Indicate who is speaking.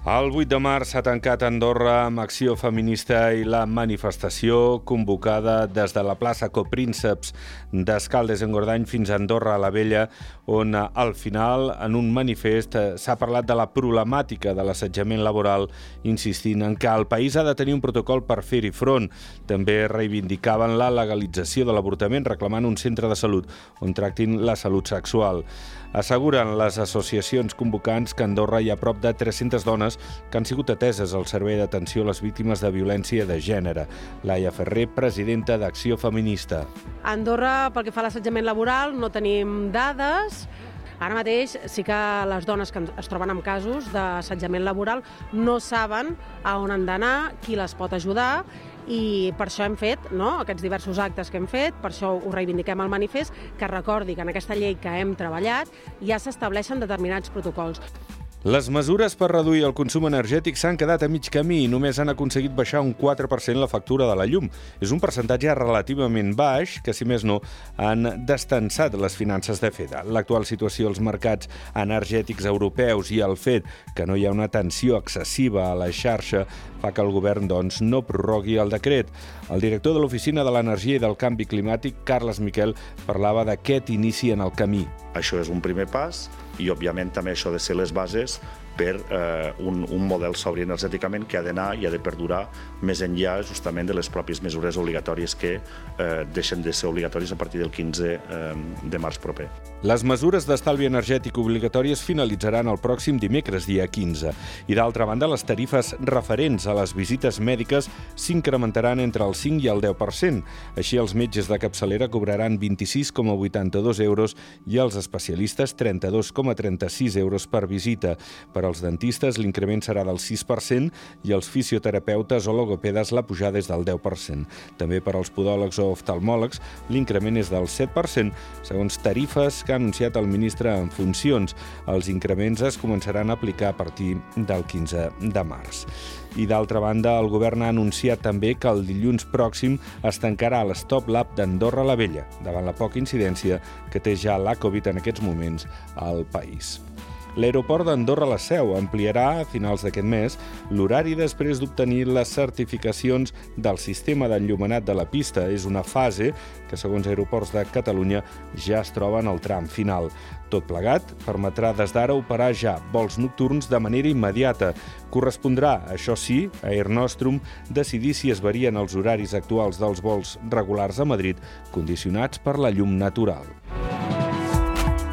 Speaker 1: El 8 de març s'ha tancat Andorra amb acció feminista i la manifestació convocada des de la plaça Coprínceps d'Escaldes en Gordany fins a Andorra a la Vella, on al final, en un manifest, s'ha parlat de la problemàtica de l'assetjament laboral, insistint en que el país ha de tenir un protocol per fer-hi front. També reivindicaven la legalització de l'avortament, reclamant un centre de salut on tractin la salut sexual. Asseguren les associacions convocants que a Andorra hi ha prop de 300 dones que han sigut ateses al Servei d'Atenció a les Víctimes de Violència de Gènere. Laia Ferrer, presidenta d'Acció Feminista.
Speaker 2: A Andorra, pel que fa a l'assetjament laboral, no tenim dades, Ara mateix sí que les dones que es troben amb casos d'assetjament laboral no saben a on han d'anar, qui les pot ajudar i per això hem fet no, aquests diversos actes que hem fet, per això ho reivindiquem al manifest, que recordi que en aquesta llei que hem treballat ja s'estableixen determinats protocols.
Speaker 1: Les mesures per reduir el consum energètic s'han quedat a mig camí i només han aconseguit baixar un 4% la factura de la llum. És un percentatge relativament baix que, si més no, han destensat les finances de FEDA. L'actual situació als mercats energètics europeus i el fet que no hi ha una tensió excessiva a la xarxa fa que el govern doncs, no prorrogui el decret. El director de l'Oficina de l'Energia i del Canvi Climàtic, Carles Miquel, parlava d'aquest inici en el camí.
Speaker 3: Això és un primer pas i, òbviament, també això de ser les bases per eh, un, un model sobri energèticament que ha d'anar i ha de perdurar més enllà justament de les pròpies mesures obligatòries que eh, deixen de ser obligatòries a partir del 15 eh, de març proper.
Speaker 1: Les mesures d'estalvi energètic obligatòries finalitzaran el pròxim dimecres, dia 15. I d'altra banda, les tarifes referents a les visites mèdiques s'incrementaran entre el 5 i el 10%. Així, els metges de capçalera cobraran 26,82 euros i els especialistes 32,36 euros per visita. Per als dentistes l'increment serà del 6% i els fisioterapeutes o logopedes la pujada és del 10%. També per als podòlegs o oftalmòlegs l'increment és del 7%, segons tarifes que ha anunciat el ministre en funcions. Els increments es començaran a aplicar a partir del 15 de març. I d'altra banda, el govern ha anunciat també que el dilluns pròxim es tancarà l'Stop Lab d'Andorra la Vella, davant la poca incidència que té ja la Covid en aquests moments al país. L'aeroport d'Andorra la Seu ampliarà a finals d'aquest mes l'horari després d'obtenir les certificacions del sistema d'enllumenat de la pista. És una fase que, segons Aeroports de Catalunya, ja es troba en el tram final. Tot plegat permetrà des d'ara operar ja vols nocturns de manera immediata. Correspondrà, això sí, a Air Nostrum decidir si es varien els horaris actuals dels vols regulars a Madrid condicionats per la llum natural.